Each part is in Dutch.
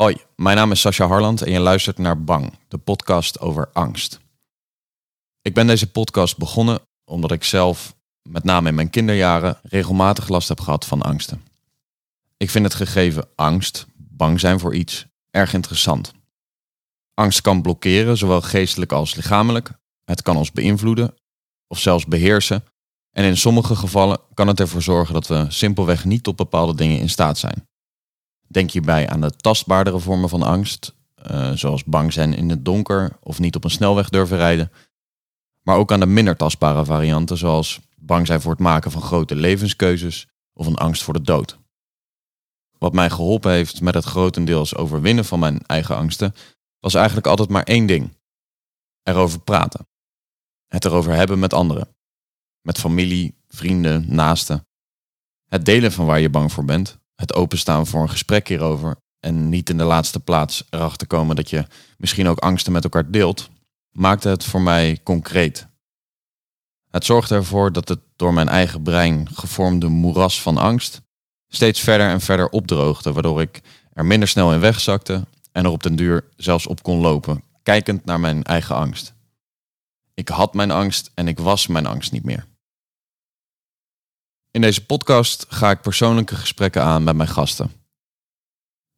Hoi, mijn naam is Sascha Harland en je luistert naar Bang, de podcast over angst. Ik ben deze podcast begonnen omdat ik zelf, met name in mijn kinderjaren, regelmatig last heb gehad van angsten. Ik vind het gegeven angst, bang zijn voor iets, erg interessant. Angst kan blokkeren, zowel geestelijk als lichamelijk. Het kan ons beïnvloeden of zelfs beheersen. En in sommige gevallen kan het ervoor zorgen dat we simpelweg niet tot bepaalde dingen in staat zijn. Denk hierbij aan de tastbaardere vormen van angst, uh, zoals bang zijn in het donker of niet op een snelweg durven rijden. Maar ook aan de minder tastbare varianten, zoals bang zijn voor het maken van grote levenskeuzes of een angst voor de dood. Wat mij geholpen heeft met het grotendeels overwinnen van mijn eigen angsten, was eigenlijk altijd maar één ding: erover praten. Het erover hebben met anderen. Met familie, vrienden, naasten. Het delen van waar je bang voor bent. Het openstaan voor een gesprek hierover. En niet in de laatste plaats erachter komen dat je misschien ook angsten met elkaar deelt, maakte het voor mij concreet. Het zorgde ervoor dat het door mijn eigen brein gevormde moeras van angst steeds verder en verder opdroogde, waardoor ik er minder snel in wegzakte en er op den duur zelfs op kon lopen, kijkend naar mijn eigen angst. Ik had mijn angst en ik was mijn angst niet meer. In deze podcast ga ik persoonlijke gesprekken aan met mijn gasten.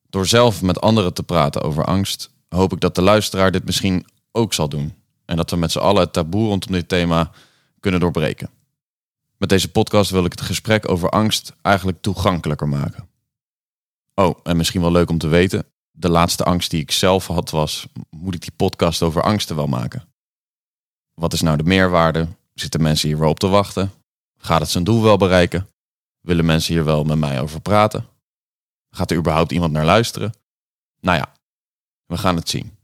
Door zelf met anderen te praten over angst, hoop ik dat de luisteraar dit misschien ook zal doen. En dat we met z'n allen het taboe rondom dit thema kunnen doorbreken. Met deze podcast wil ik het gesprek over angst eigenlijk toegankelijker maken. Oh, en misschien wel leuk om te weten, de laatste angst die ik zelf had was, moet ik die podcast over angsten wel maken? Wat is nou de meerwaarde? Zitten mensen hier wel op te wachten? Gaat het zijn doel wel bereiken? Willen mensen hier wel met mij over praten? Gaat er überhaupt iemand naar luisteren? Nou ja, we gaan het zien.